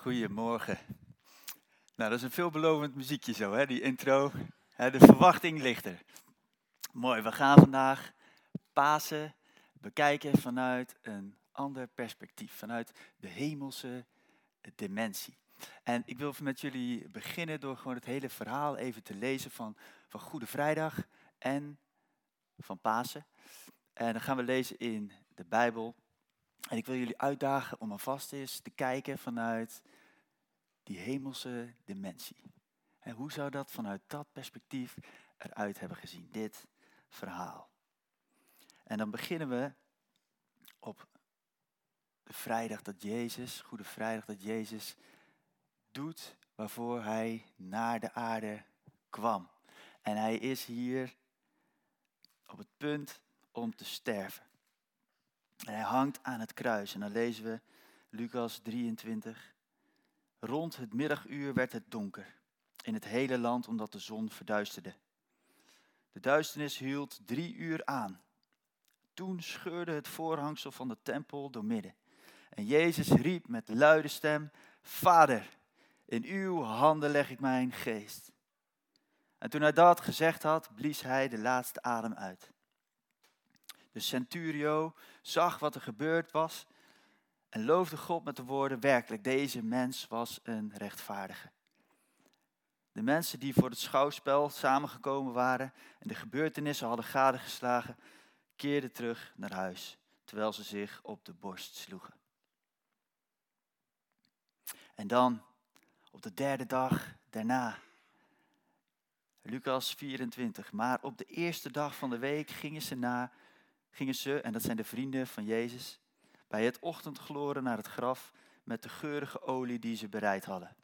Goedemorgen. Nou, dat is een veelbelovend muziekje zo, hè, die intro. De verwachting ligt er. Mooi, we gaan vandaag Pasen bekijken vanuit een ander perspectief, vanuit de hemelse dimensie. En ik wil met jullie beginnen door gewoon het hele verhaal even te lezen van, van Goede Vrijdag en van Pasen. En dan gaan we lezen in de Bijbel. En ik wil jullie uitdagen om alvast eens te kijken vanuit die hemelse dimensie. En hoe zou dat vanuit dat perspectief eruit hebben gezien, dit verhaal? En dan beginnen we op de vrijdag dat Jezus, Goede Vrijdag dat Jezus doet waarvoor hij naar de aarde kwam. En hij is hier op het punt om te sterven. En hij hangt aan het kruis. En dan lezen we Lucas 23. Rond het middaguur werd het donker in het hele land omdat de zon verduisterde. De duisternis hield drie uur aan. Toen scheurde het voorhangsel van de tempel doormidden. En Jezus riep met luide stem: Vader, in uw handen leg ik mijn geest. En toen hij dat gezegd had, blies hij de laatste adem uit. De centurio zag wat er gebeurd was en loofde God met de woorden, werkelijk, deze mens was een rechtvaardige. De mensen die voor het schouwspel samengekomen waren en de gebeurtenissen hadden gadegeslagen, keerden terug naar huis, terwijl ze zich op de borst sloegen. En dan, op de derde dag daarna, Lucas 24, maar op de eerste dag van de week gingen ze naar gingen ze, en dat zijn de vrienden van Jezus, bij het ochtendgloren naar het graf met de geurige olie die ze bereid hadden.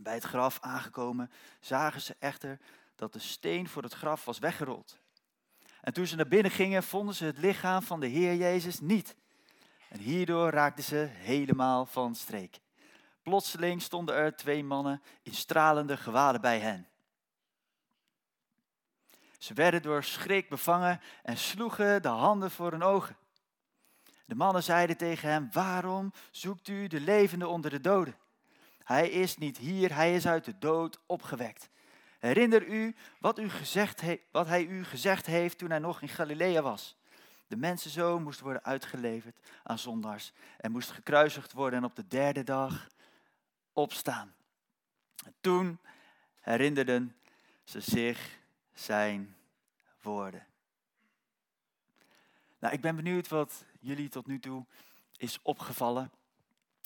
Bij het graf aangekomen zagen ze echter dat de steen voor het graf was weggerold. En toen ze naar binnen gingen, vonden ze het lichaam van de Heer Jezus niet. En hierdoor raakten ze helemaal van streek. Plotseling stonden er twee mannen in stralende gewaden bij hen. Ze werden door schrik bevangen en sloegen de handen voor hun ogen. De mannen zeiden tegen hem, waarom zoekt u de levende onder de doden? Hij is niet hier, hij is uit de dood opgewekt. Herinner u wat, u gezegd wat hij u gezegd heeft toen hij nog in Galilea was. De mensenzoon moest worden uitgeleverd aan zondaars en moest gekruisigd worden en op de derde dag opstaan. En toen herinnerden ze zich zijn woorden. Nou, ik ben benieuwd wat jullie tot nu toe is opgevallen.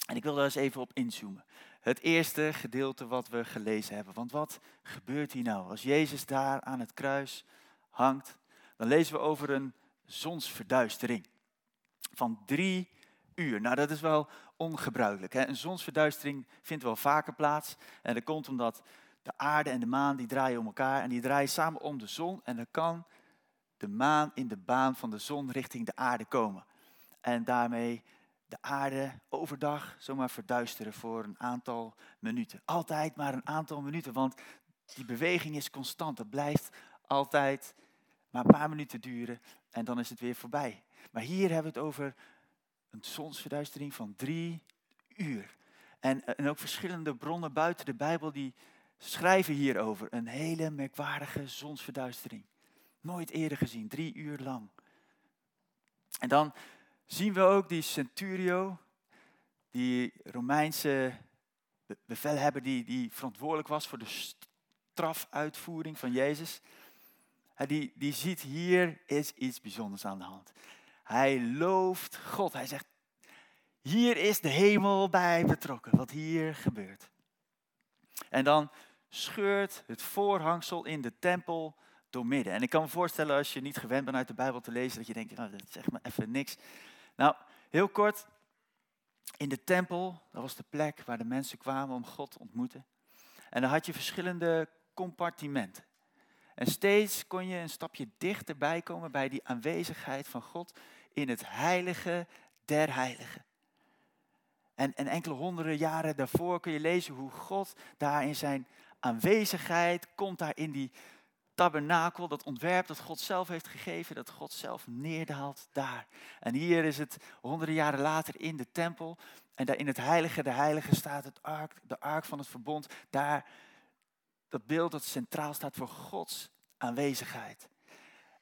En ik wil daar eens even op inzoomen. Het eerste gedeelte wat we gelezen hebben. Want wat gebeurt hier nou? Als Jezus daar aan het kruis hangt, dan lezen we over een zonsverduistering van drie uur. Nou, dat is wel ongebruikelijk. Hè? Een zonsverduistering vindt wel vaker plaats. En dat komt omdat de aarde en de maan die draaien om elkaar en die draaien samen om de zon. En dan kan de maan in de baan van de zon richting de aarde komen. En daarmee de aarde overdag zomaar verduisteren voor een aantal minuten. Altijd maar een aantal minuten, want die beweging is constant. Het blijft altijd maar een paar minuten duren en dan is het weer voorbij. Maar hier hebben we het over een zonsverduistering van drie uur. En, en ook verschillende bronnen buiten de Bijbel die schrijven hierover. Een hele merkwaardige zonsverduistering. Nooit eerder gezien, drie uur lang. En dan zien we ook die centurio, die Romeinse bevelhebber die, die verantwoordelijk was voor de strafuitvoering van Jezus. Die, die ziet hier is iets bijzonders aan de hand. Hij looft God. Hij zegt, hier is de hemel bij betrokken, wat hier gebeurt. En dan scheurt het voorhangsel in de tempel doormidden. En ik kan me voorstellen als je niet gewend bent uit de Bijbel te lezen, dat je denkt, nou, dat zegt me even niks. Nou, heel kort, in de tempel, dat was de plek waar de mensen kwamen om God te ontmoeten. En dan had je verschillende compartimenten. En steeds kon je een stapje dichterbij komen bij die aanwezigheid van God in het heilige der heiligen. En, en enkele honderden jaren daarvoor kun je lezen hoe God daar in zijn aanwezigheid komt daar in die tabernakel, dat ontwerp dat God zelf heeft gegeven, dat God zelf neerdaalt daar. En hier is het honderden jaren later in de tempel. En daar in het heilige de heilige staat het ark, de ark van het verbond. Daar dat beeld dat centraal staat voor Gods aanwezigheid.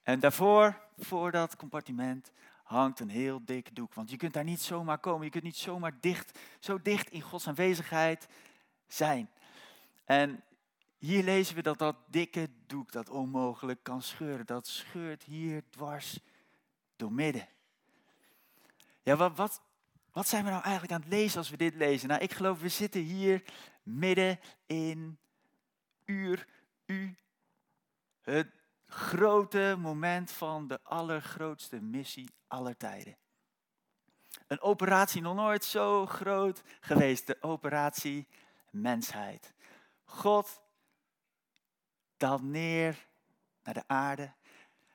En daarvoor, voor dat compartiment, hangt een heel dik doek. Want je kunt daar niet zomaar komen. Je kunt niet zomaar dicht, zo dicht in Gods aanwezigheid zijn. En hier lezen we dat dat dikke doek dat onmogelijk kan scheuren. Dat scheurt hier dwars door midden. Ja, wat, wat, wat zijn we nou eigenlijk aan het lezen als we dit lezen? Nou, ik geloof, we zitten hier midden in uur U. Het grote moment van de allergrootste missie aller tijden. Een operatie nog nooit zo groot geweest, de operatie mensheid. God daalt neer naar de aarde.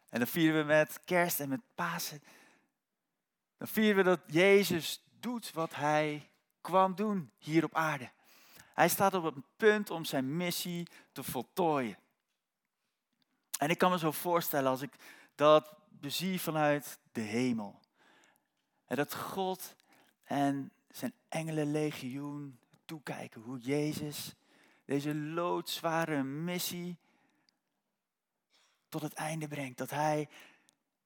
En dan vieren we met kerst en met Pasen. Dan vieren we dat Jezus doet wat hij kwam doen hier op aarde. Hij staat op het punt om zijn missie te voltooien. En ik kan me zo voorstellen als ik dat bezie vanuit de hemel. En dat God en zijn engelenlegioen toekijken hoe Jezus deze loodzware missie tot het einde brengt. Dat hij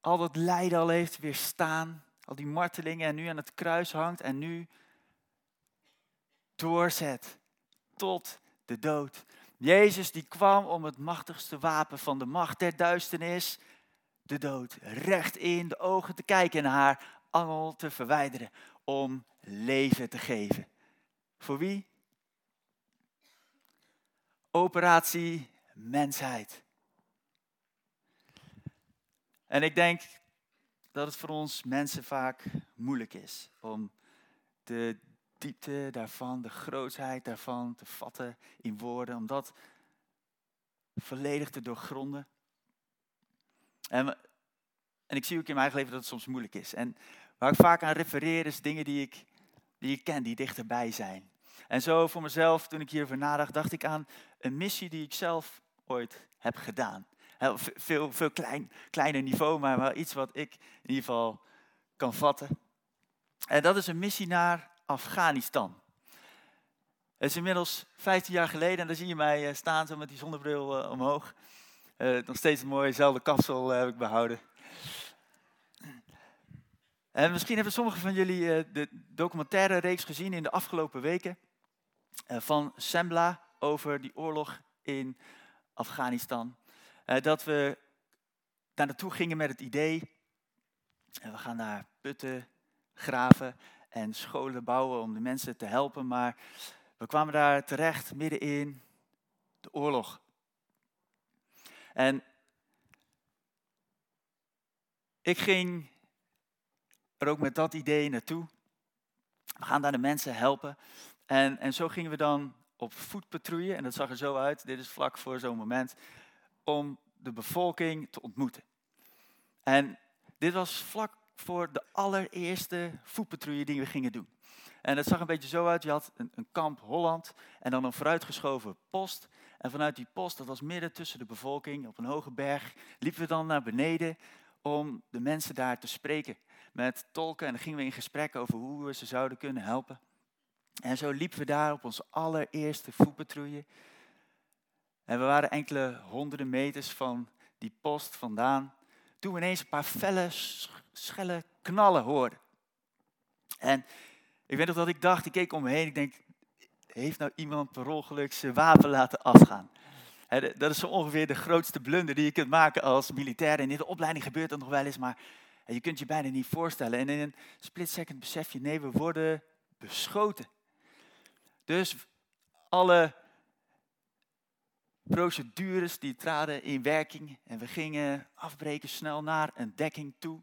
al dat lijden al heeft weerstaan, al die martelingen en nu aan het kruis hangt en nu doorzet tot de dood. Jezus die kwam om het machtigste wapen van de macht der duisternis, de dood, recht in de ogen te kijken en haar angel te verwijderen om leven te geven. Voor wie? Operatie mensheid. En ik denk dat het voor ons mensen vaak moeilijk is om de diepte daarvan, de grootheid daarvan te vatten in woorden, om dat volledig te doorgronden. En, en ik zie ook in mijn eigen leven dat het soms moeilijk is. En waar ik vaak aan refereer is dingen die ik, die ik ken, die dichterbij zijn. En zo voor mezelf, toen ik hierover nadacht, dacht ik aan een missie die ik zelf ooit heb gedaan. Heel, veel, veel klein, kleiner niveau, maar wel iets wat ik in ieder geval kan vatten. En dat is een missie naar Afghanistan. Het is inmiddels 15 jaar geleden en daar zie je mij eh, staan zo met die zonnebril uh, omhoog. Uh, nog steeds een mooie, dezelfde kapsel heb ik behouden. En misschien hebben sommigen van jullie de documentaire reeks gezien in de afgelopen weken van Sembla over die oorlog in Afghanistan. Dat we daar naartoe gingen met het idee, we gaan daar putten graven en scholen bouwen om de mensen te helpen. Maar we kwamen daar terecht midden in de oorlog. En ik ging er ook met dat idee naartoe. We gaan daar de mensen helpen. En, en zo gingen we dan op voetpatrouille. En dat zag er zo uit. Dit is vlak voor zo'n moment. Om de bevolking te ontmoeten. En dit was vlak voor de allereerste voetpatrouille die we gingen doen. En het zag een beetje zo uit. Je had een, een, kamp Holland en dan een vooruitgeschoven post. En vanuit die post, dat was midden tussen de bevolking op een hoge berg, liepen we dan naar beneden om de mensen daar te spreken met tolken. En dan gingen we in gesprek over hoe we ze zouden kunnen helpen. En zo liepen we daar op onze allereerste voetpatrouille. En we waren enkele honderden meters van die post vandaan. Toen we ineens een paar felle schelle knallen hoorde. En ik weet nog dat ik dacht, ik keek om me heen, ik denk, heeft nou iemand per ongeluk zijn wapen laten afgaan? dat is zo ongeveer de grootste blunder die je kunt maken als militair. En in de opleiding gebeurt dat nog wel eens, maar je kunt je bijna niet voorstellen. En in een split second besef je, nee, we worden beschoten. Dus alle procedures die traden in werking en we gingen afbreken snel naar een dekking toe.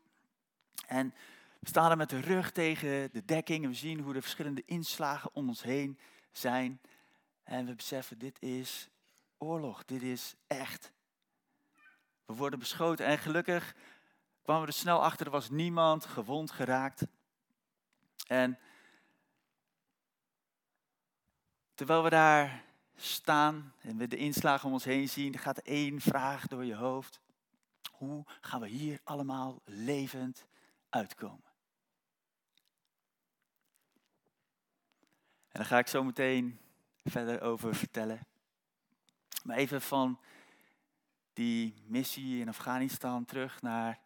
En we staan er met de rug tegen de dekking en we zien hoe de verschillende inslagen om ons heen zijn. En we beseffen, dit is oorlog, dit is echt. We worden beschoten en gelukkig kwamen we er snel achter, er was niemand gewond geraakt. En terwijl we daar staan en we de inslagen om ons heen zien, gaat één vraag door je hoofd. Hoe gaan we hier allemaal levend uitkomen? En daar ga ik zo meteen verder over vertellen. Maar even van die missie in Afghanistan terug naar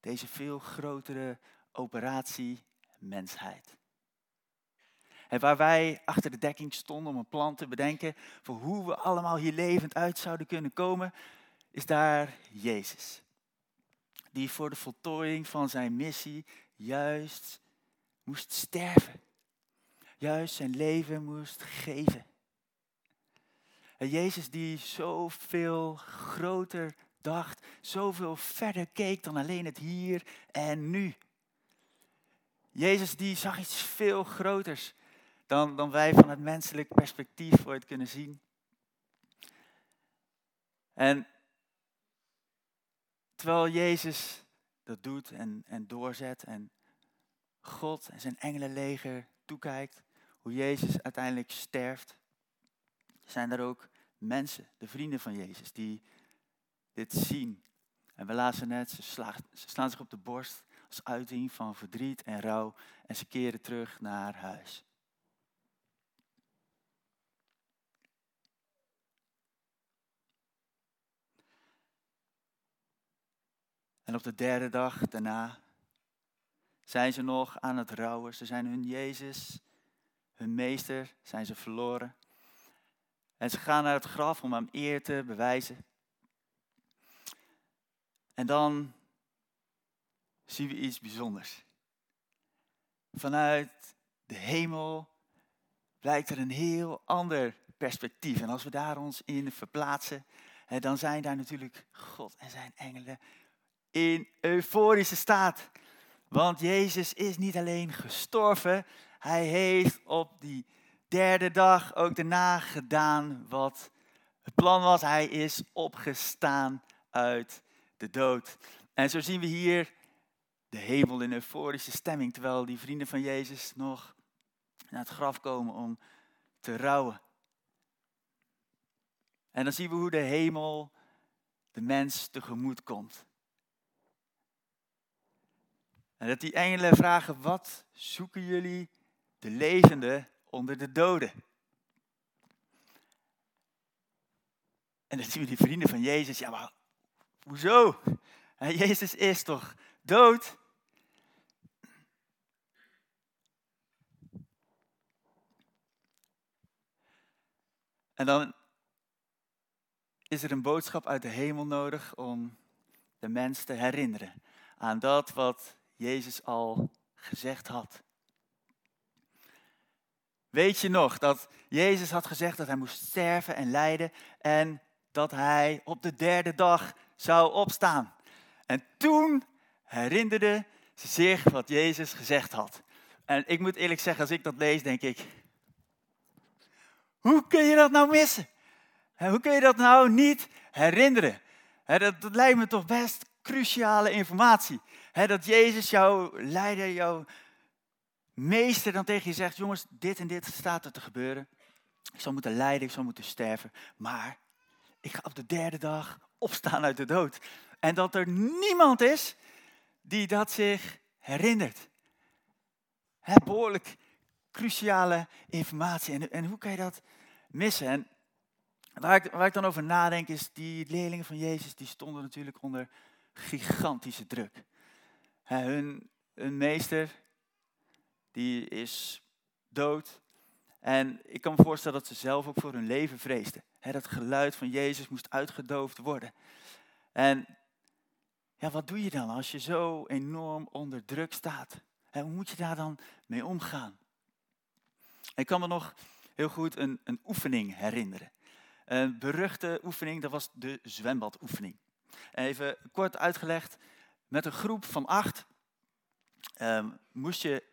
deze veel grotere operatie mensheid. En waar wij achter de dekking stonden om een plan te bedenken voor hoe we allemaal hier levend uit zouden kunnen komen, is daar Jezus. Die voor de voltooiing van zijn missie juist moest sterven. Juist zijn leven moest geven. En Jezus die zoveel groter dacht, zoveel verder keek dan alleen het hier en nu. Jezus die zag iets veel groters dan, dan wij van het menselijk perspectief ooit kunnen zien. En terwijl Jezus dat doet en, en doorzet en God en zijn engelenleger toekijkt, hoe Jezus uiteindelijk sterft, zijn er ook mensen, de vrienden van Jezus, die dit zien. En we lazen net, ze, ze slaan zich op de borst als uiting van verdriet en rouw en ze keren terug naar huis. En op de derde dag daarna zijn ze nog aan het rouwen. Ze zijn hun Jezus, hun meester, zijn ze verloren. En ze gaan naar het graf om hem eer te bewijzen. En dan zien we iets bijzonders. Vanuit de hemel blijkt er een heel ander perspectief. En als we daar ons in verplaatsen, dan zijn daar natuurlijk God en zijn engelen in euforische staat. Want Jezus is niet alleen gestorven, hij heeft op die derde dag ook daarna gedaan wat het plan was. Hij is opgestaan uit de dood. En zo zien we hier de hemel in euforische stemming, terwijl die vrienden van Jezus nog naar het graf komen om te rouwen. En dan zien we hoe de hemel de mens tegemoet komt. En dat die engelen vragen, wat zoeken jullie de levenden onder de doden? En dan zien we die vrienden van Jezus, ja maar hoezo? Jezus is toch dood? En dan is er een boodschap uit de hemel nodig om de mens te herinneren aan dat wat Jezus al gezegd had. Weet je nog dat Jezus had gezegd dat hij moest sterven en lijden en dat hij op de derde dag zou opstaan? En toen herinnerde ze zich wat Jezus gezegd had. En ik moet eerlijk zeggen, als ik dat lees, denk ik, hoe kun je dat nou missen? Hoe kun je dat nou niet herinneren? Dat, dat lijkt me toch best cruciale informatie. Dat Jezus, jouw leider, jouw meester, dan tegen je zegt: Jongens, dit en dit staat er te gebeuren. Ik zal moeten lijden, ik zal moeten sterven. Maar ik ga op de derde dag opstaan uit de dood. En dat er niemand is die dat zich herinnert. He, behoorlijk cruciale informatie. En, en hoe kan je dat missen? En waar ik, waar ik dan over nadenk is, die leerlingen van Jezus, die stonden natuurlijk onder gigantische druk. Hun, meester, die is dood. En ik kan me voorstellen dat ze zelf ook voor hun leven vreesden. dat geluid van Jezus moest uitgedoofd worden. En ja, wat doe je dan als je zo enorm onder druk staat? hoe moet je daar dan mee omgaan? Ik kan me nog heel goed een, een oefening herinneren. Een beruchte oefening, dat was de zwembadoefening. Even kort uitgelegd, met een groep van acht um, moest je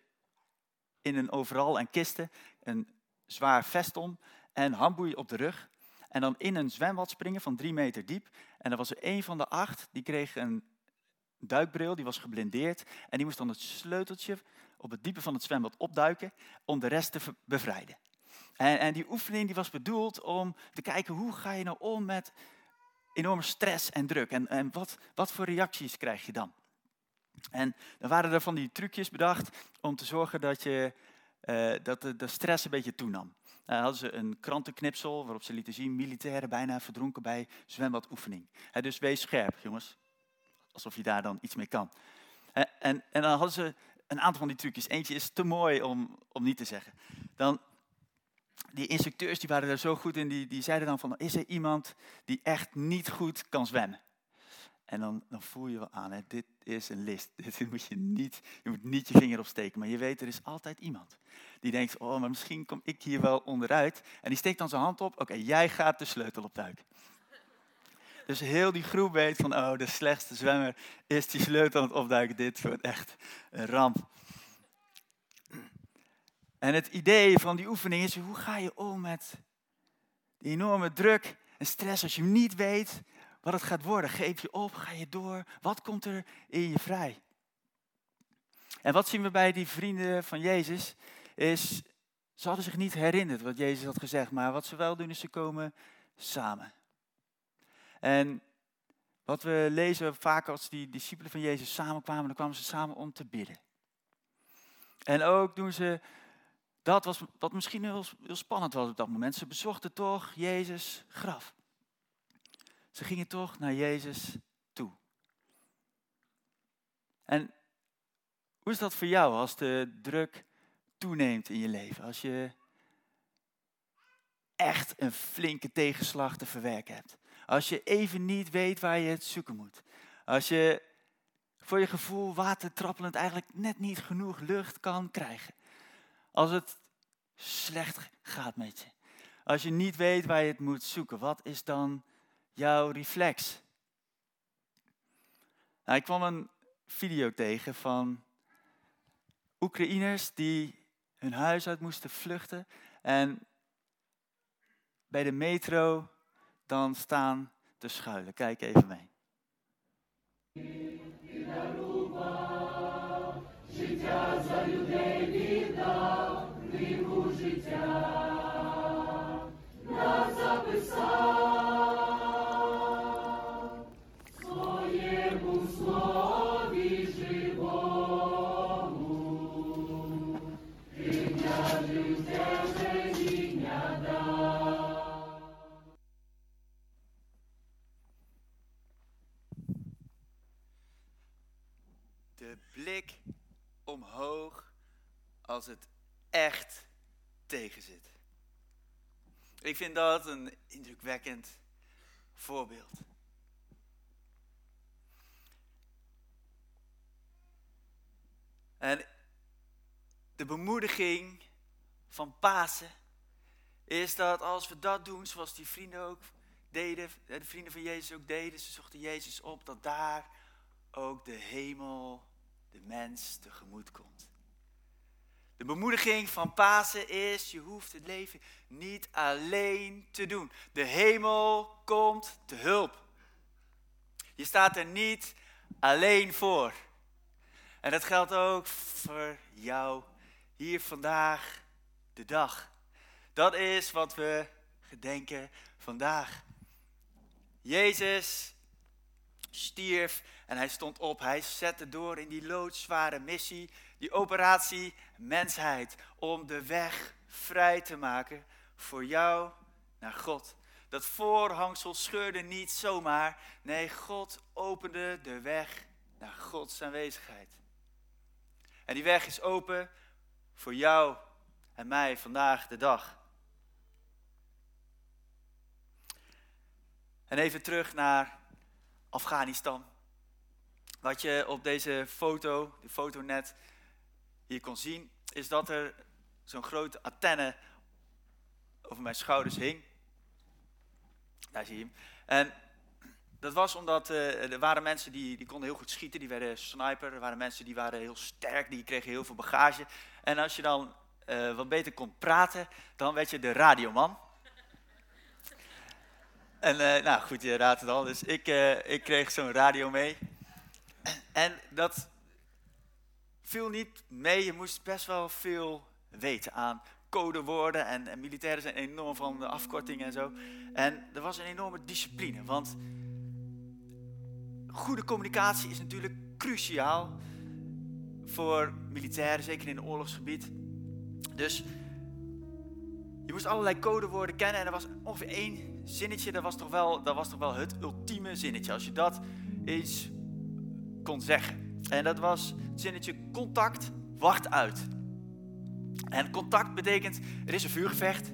in een overal en kisten een zwaar vest om en handboeien op de rug. En dan in een zwembad springen van drie meter diep. En er was er één van de acht, die kreeg een duikbril, die was geblindeerd. En die moest dan het sleuteltje op het diepe van het zwembad opduiken om de rest te bevrijden. En, en die oefening die was bedoeld om te kijken hoe ga je nou om met enorme stress en druk. En, en wat, wat voor reacties krijg je dan? En dan waren er van die trucjes bedacht om te zorgen dat, je, uh, dat de, de, stress een beetje toenam. Uh, hadden ze een krantenknipsel waarop ze lieten zien militairen bijna verdronken bij zwembadoefening. Uh, dus wees scherp, jongens. Alsof je daar dan iets mee kan. Uh, en, en dan hadden ze een aantal van die trucjes. Eentje is te mooi om, om niet te zeggen. Dan, die instructeurs die waren er zo goed in, die, die zeiden dan van, is er iemand die echt niet goed kan zwemmen? En dan, dan voel je wel aan, hè, dit is een list. Dit moet je, niet, je moet niet je vinger opsteken. Maar je weet, er is altijd iemand die denkt, oh, maar misschien kom ik hier wel onderuit. En die steekt dan zijn hand op, oké, jij gaat de sleutel opduiken. Dus heel die groep weet van, oh, de slechtste zwemmer is die sleutel aan het opduiken. Dit wordt echt een ramp. En het idee van die oefening is, hoe ga je om met die enorme druk en stress als je niet weet wat het gaat worden? Geef je op, ga je door? Wat komt er in je vrij? En wat zien we bij die vrienden van Jezus? Is, ze hadden zich niet herinnerd wat Jezus had gezegd, maar wat ze wel doen is ze komen samen. En wat we lezen vaak als die discipelen van Jezus samenkwamen, dan kwamen ze samen om te bidden. En ook doen ze dat was, wat misschien heel, heel spannend was op dat moment. Ze bezochten toch Jezus graf. Ze gingen toch naar Jezus toe. En hoe is dat voor jou als de druk toeneemt in je leven? Als je echt een flinke tegenslag te verwerken hebt. Als je even niet weet waar je het zoeken moet. Als je voor je gevoel watertrappelend eigenlijk net niet genoeg lucht kan krijgen. Als het slecht gaat met je. Als je niet weet waar je het moet zoeken, wat is dan jouw reflex? Nou, ik kwam een video tegen van Oekraïners die hun huis uit moesten vluchten en bij de metro dan staan te schuilen. Kijk even mee. Omhoog als het echt tegenzit. Ik vind dat een indrukwekkend voorbeeld. En de bemoediging van Pasen is dat als we dat doen, zoals die vrienden ook deden, de vrienden van Jezus ook deden, ze zochten Jezus op, dat daar ook de hemel de mens tegemoet komt. De bemoediging van Pasen is, je hoeft het leven niet alleen te doen. De hemel komt te hulp. Je staat er niet alleen voor. En dat geldt ook voor jou hier vandaag de dag. Dat is wat we gedenken vandaag. Jezus en hij stond op. Hij zette door in die loodzware missie, die operatie mensheid, om de weg vrij te maken voor jou naar God. Dat voorhangsel scheurde niet zomaar. Nee, God opende de weg naar Gods aanwezigheid. En die weg is open voor jou en mij vandaag de dag. En even terug naar Afghanistan. Wat je op deze foto, de foto net, hier kon zien, is dat er zo'n grote antenne over mijn schouders hing. Daar zie je hem. En dat was omdat uh, er waren mensen die, die konden heel goed schieten, die werden sniper. Er waren mensen die waren heel sterk, die kregen heel veel bagage. En als je dan uh, wat beter kon praten, dan werd je de radioman. En uh, nou goed, je raadt het al. Dus ik, ik kreeg zo'n radio mee. En dat viel niet mee. Je moest best wel veel weten aan codewoorden en, en militairen zijn enorm van de afkortingen en zo. En er was een enorme discipline, want goede communicatie is natuurlijk cruciaal voor militairen, zeker in een oorlogsgebied. Dus je moest allerlei codewoorden kennen en er was ongeveer één zinnetje, dat was toch wel, dat was toch wel het ultieme zinnetje. Als je dat eens kon zeggen. En dat was het zinnetje contact, wacht uit. En contact betekent, er is een vuurgevecht.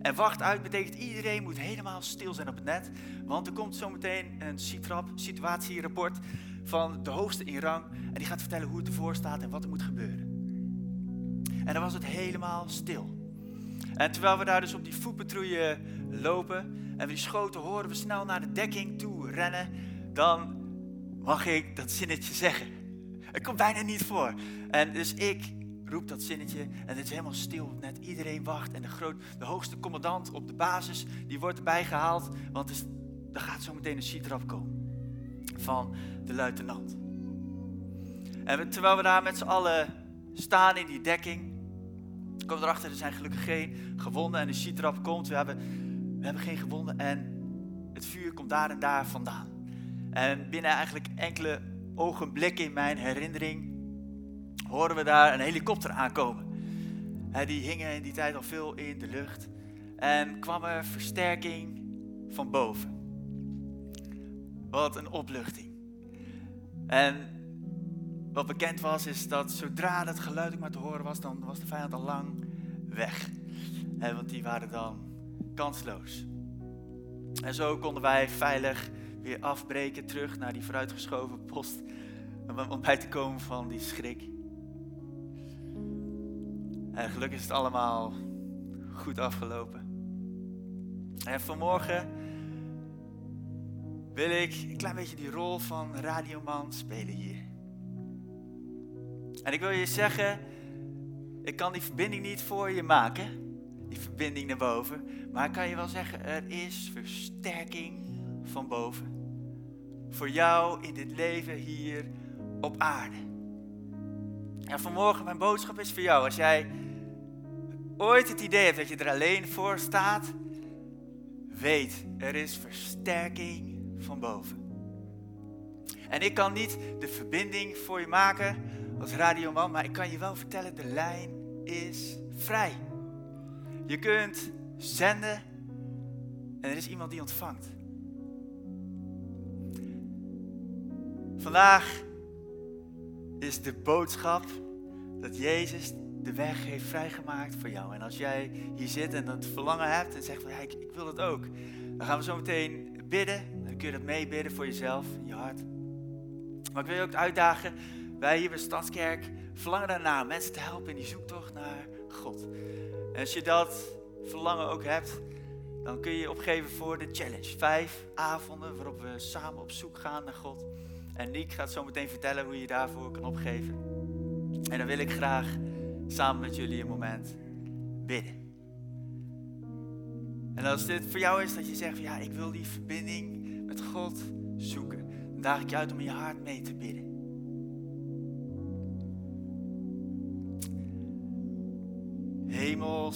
En wacht uit betekent, iedereen moet helemaal stil zijn op het net. Want er komt zometeen een CITRAP, situatierapport, van de hoogste in rang. En die gaat vertellen hoe het ervoor staat en wat er moet gebeuren. En dan was het helemaal stil. En terwijl we daar dus op die voetpatrouille lopen en we die schoten horen, we snel naar de dekking toe rennen, dan mag ik dat zinnetje zeggen. Het komt bijna niet voor. En dus ik roep dat zinnetje en het is helemaal stil. Net iedereen wacht en de, groot, de hoogste commandant op de basis, die wordt erbij gehaald, want er gaat zo meteen een sheetrap komen van de luitenant. En terwijl we daar met z'n allen staan in die dekking, komen we erachter, er zijn gelukkig geen gewonden en de sheetrap komt. We hebben, we hebben geen gewonden en het vuur komt daar en daar vandaan. En binnen eigenlijk enkele ogenblikken in mijn herinnering horen we daar een helikopter aankomen. die hingen in die tijd al veel in de lucht. En kwam er versterking van boven. Wat een opluchting. En wat bekend was, is dat zodra dat geluid ook maar te horen was, dan was de vijand al lang weg. want die waren dan kansloos. En zo konden wij veilig weer afbreken terug naar die vooruitgeschoven post. Om bij te komen van die schrik. En gelukkig is het allemaal goed afgelopen. En vanmorgen wil ik een klein beetje die rol van radioman spelen hier. En ik wil je zeggen, ik kan die verbinding niet voor je maken, die verbinding naar boven. Maar ik kan je wel zeggen, er is versterking van boven. Voor jou in dit leven hier op aarde. En vanmorgen, mijn boodschap is voor jou. Als jij ooit het idee hebt dat je er alleen voor staat, weet, er is versterking van boven. En ik kan niet de verbinding voor je maken als radioman, maar ik kan je wel vertellen, de lijn is vrij. Je kunt zenden en er is iemand die ontvangt. Vandaag is de boodschap dat Jezus de weg heeft vrijgemaakt voor jou. En als jij hier zit en dat verlangen hebt en zegt van ik, ik wil dat ook, dan gaan we zo meteen bidden. Dan kun je dat meebidden voor jezelf, in je hart. Maar ik wil je ook uitdagen, wij hier bij Stadskerk verlangen daarna mensen te helpen in die zoektocht naar God. En als je dat verlangen ook hebt, dan kun je je opgeven voor de challenge. Vijf avonden waarop we samen op zoek gaan naar God. En Nick gaat zo meteen vertellen hoe je daarvoor kan opgeven. En dan wil ik graag samen met jullie een moment bidden. En als dit voor jou is dat je zegt ja, ik wil die verbinding met God zoeken, dan daag ik je uit om in je hart mee te bidden.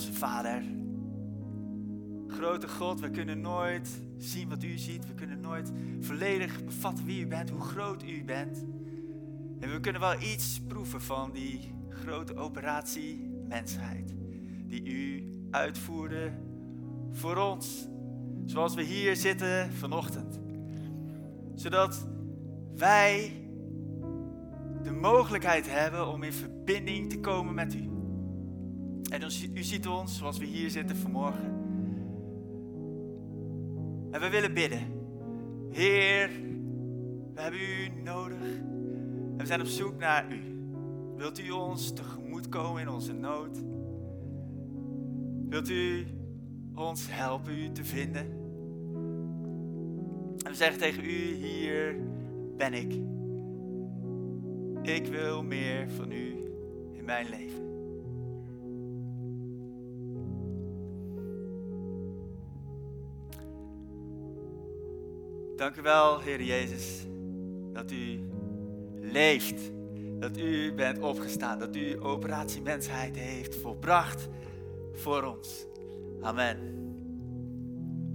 Vader, grote God, we kunnen nooit zien wat u ziet. We kunnen nooit volledig bevatten wie u bent, hoe groot u bent. En we kunnen wel iets proeven van die grote operatie mensheid. Die u uitvoerde voor ons. Zoals we hier zitten vanochtend. Zodat wij de mogelijkheid hebben om in verbinding te komen met u. En u ziet ons zoals we hier zitten vanmorgen. En we willen bidden. Heer, we hebben u nodig. En we zijn op zoek naar u. Wilt u ons tegemoet komen in onze nood? Wilt u ons helpen u te vinden? En we zeggen tegen u, hier ben ik. Ik wil meer van u in mijn leven. Dank u wel, Heer Jezus, dat u leeft. Dat u bent opgestaan. Dat u operatie mensheid heeft volbracht voor ons. Amen.